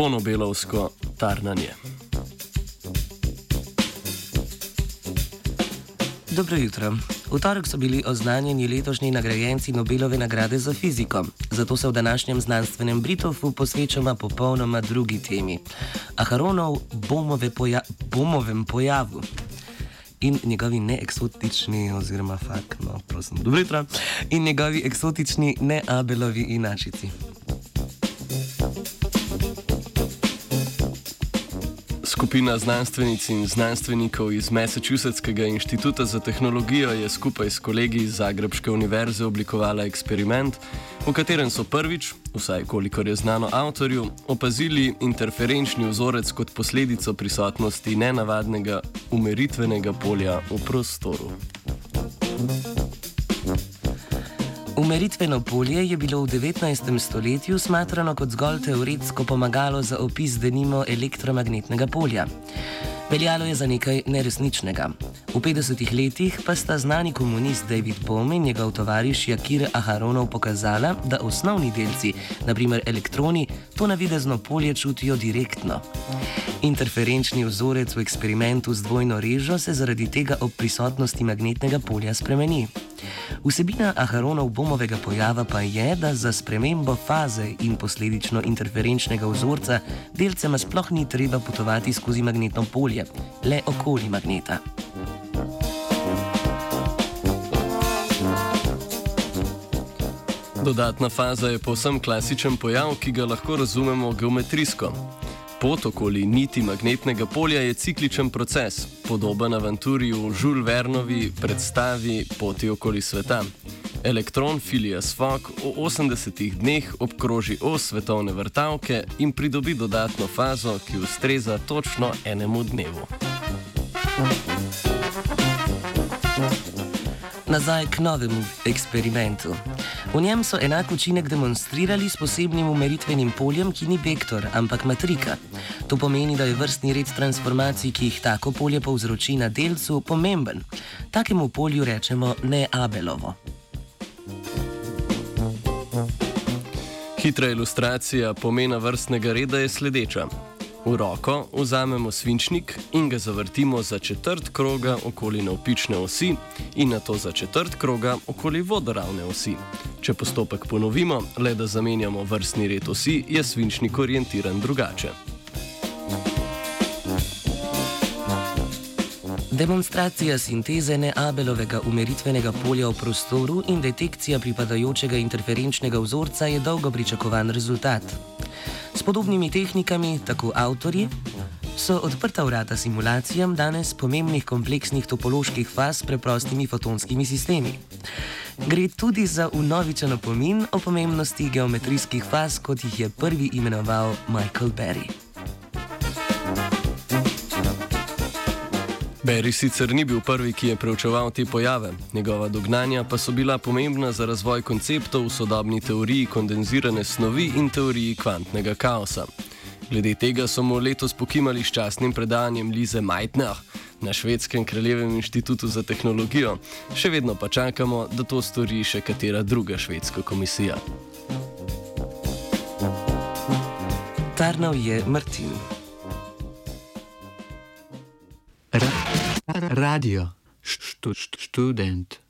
ponobelovsko tarnanje. Dobro jutro. V torek so bili oznanjeni letošnji nagrajenci Nobelove nagrade za fiziko. Zato se v današnjem znanstvenem Britofu posvečamo popolnoma drugi temi: Aharonov poja bomovem pojavu. In njegovi neeksotični, oziroma fakt, no, prosim, dobro jutro, in njegovi eksotični neabelovi inačici. Skupina znanstvenic in znanstvenikov iz Massachusettskega inštituta za tehnologijo je skupaj s kolegi iz Zagrebške univerze oblikovala eksperiment, v katerem so prvič, vsaj kolikor je znano avtorju, opazili interferenčni vzorec kot posledico prisotnosti nenavadnega umeritvenega polja v prostoru. Thank you. Umeritveno polje je bilo v 19. stoletju smatrano kot zgolj teoretsko pomagalo za opis denimo elektromagnetnega polja. Veljalo je za nekaj neresničnega. V 50-ih letih pa sta znani komunist David Bohm in njegov tovariš Jakir Aharonov pokazala, da osnovni delci, naprimer elektroni, to navidezno polje čutijo direktno. Interferenčni vzorec v eksperimentu z dvojno režo se zaradi tega ob prisotnosti magnetnega polja spremeni. Vsebina Aharonov-Bomovega pojava pa je, da za spremembo faze in posledično interferenčnega vzorca delcema sploh ni treba potovati skozi magnetno polje, le okoli magneta. Dodatna faza je povsem klasičen pojav, ki ga lahko razumemo geometrijsko. Pot okoli niti magnetnega polja je cikličen proces, podoben avanturi v Jules Vernovi predstavi Poti okoli sveta. Elektron Filias Fogg v 80 dneh obkroži os svetovne vrtavke in pridobi dodatno fazo, ki ustreza točno enemu dnevu. Nazaj k novemu eksperimentu. V njem so enak učinek demonstrirali s posebnim umeritvenim poljem, ki ni vektor, ampak matrika. To pomeni, da je vrstni red transformacij, ki jih tako polje povzroči na delcu, pomemben. Takemu polju rečemo neabelovo. Hitra ilustracija pomena vrstnega reda je sledeča. V roko vzamemo svinčnik in ga zavrtimo za četrt kroga okoli navpične osi in na to za četrt kroga okoli vodoravne osi. Če postopek ponovimo, le da zamenjamo vrstni red osi, je svinčnik orientiran drugače. Demonstracija sinteze neabelovega umeritvenega polja v prostoru in detekcija pripadajočega interferenčnega vzorca je dolgo pričakovan rezultat. S podobnimi tehnikami, tako avtorji, so odprta vrata simulacijam danes pomembnih kompleksnih topoloških faz s preprostimi fotonskimi sistemi. Gre tudi za unovičen opomin o pomembnosti geometrijskih faz, kot jih je prvi imenoval Michael Berry. Berry sicer ni bil prvi, ki je preučeval te pojave, njegova dognanja pa so bila pomembna za razvoj konceptov v sodobni teoriji kondenzirane snovi in teoriji kvantnega kaosa. Glede tega so mu letos pokimali s častnim predavanjem Lize Meitner na Švedskem kraljevem inštitutu za tehnologijo, še vedno pa čakamo, da to stori še katera druga švedska komisija. Tarnov je Martin. radio, student.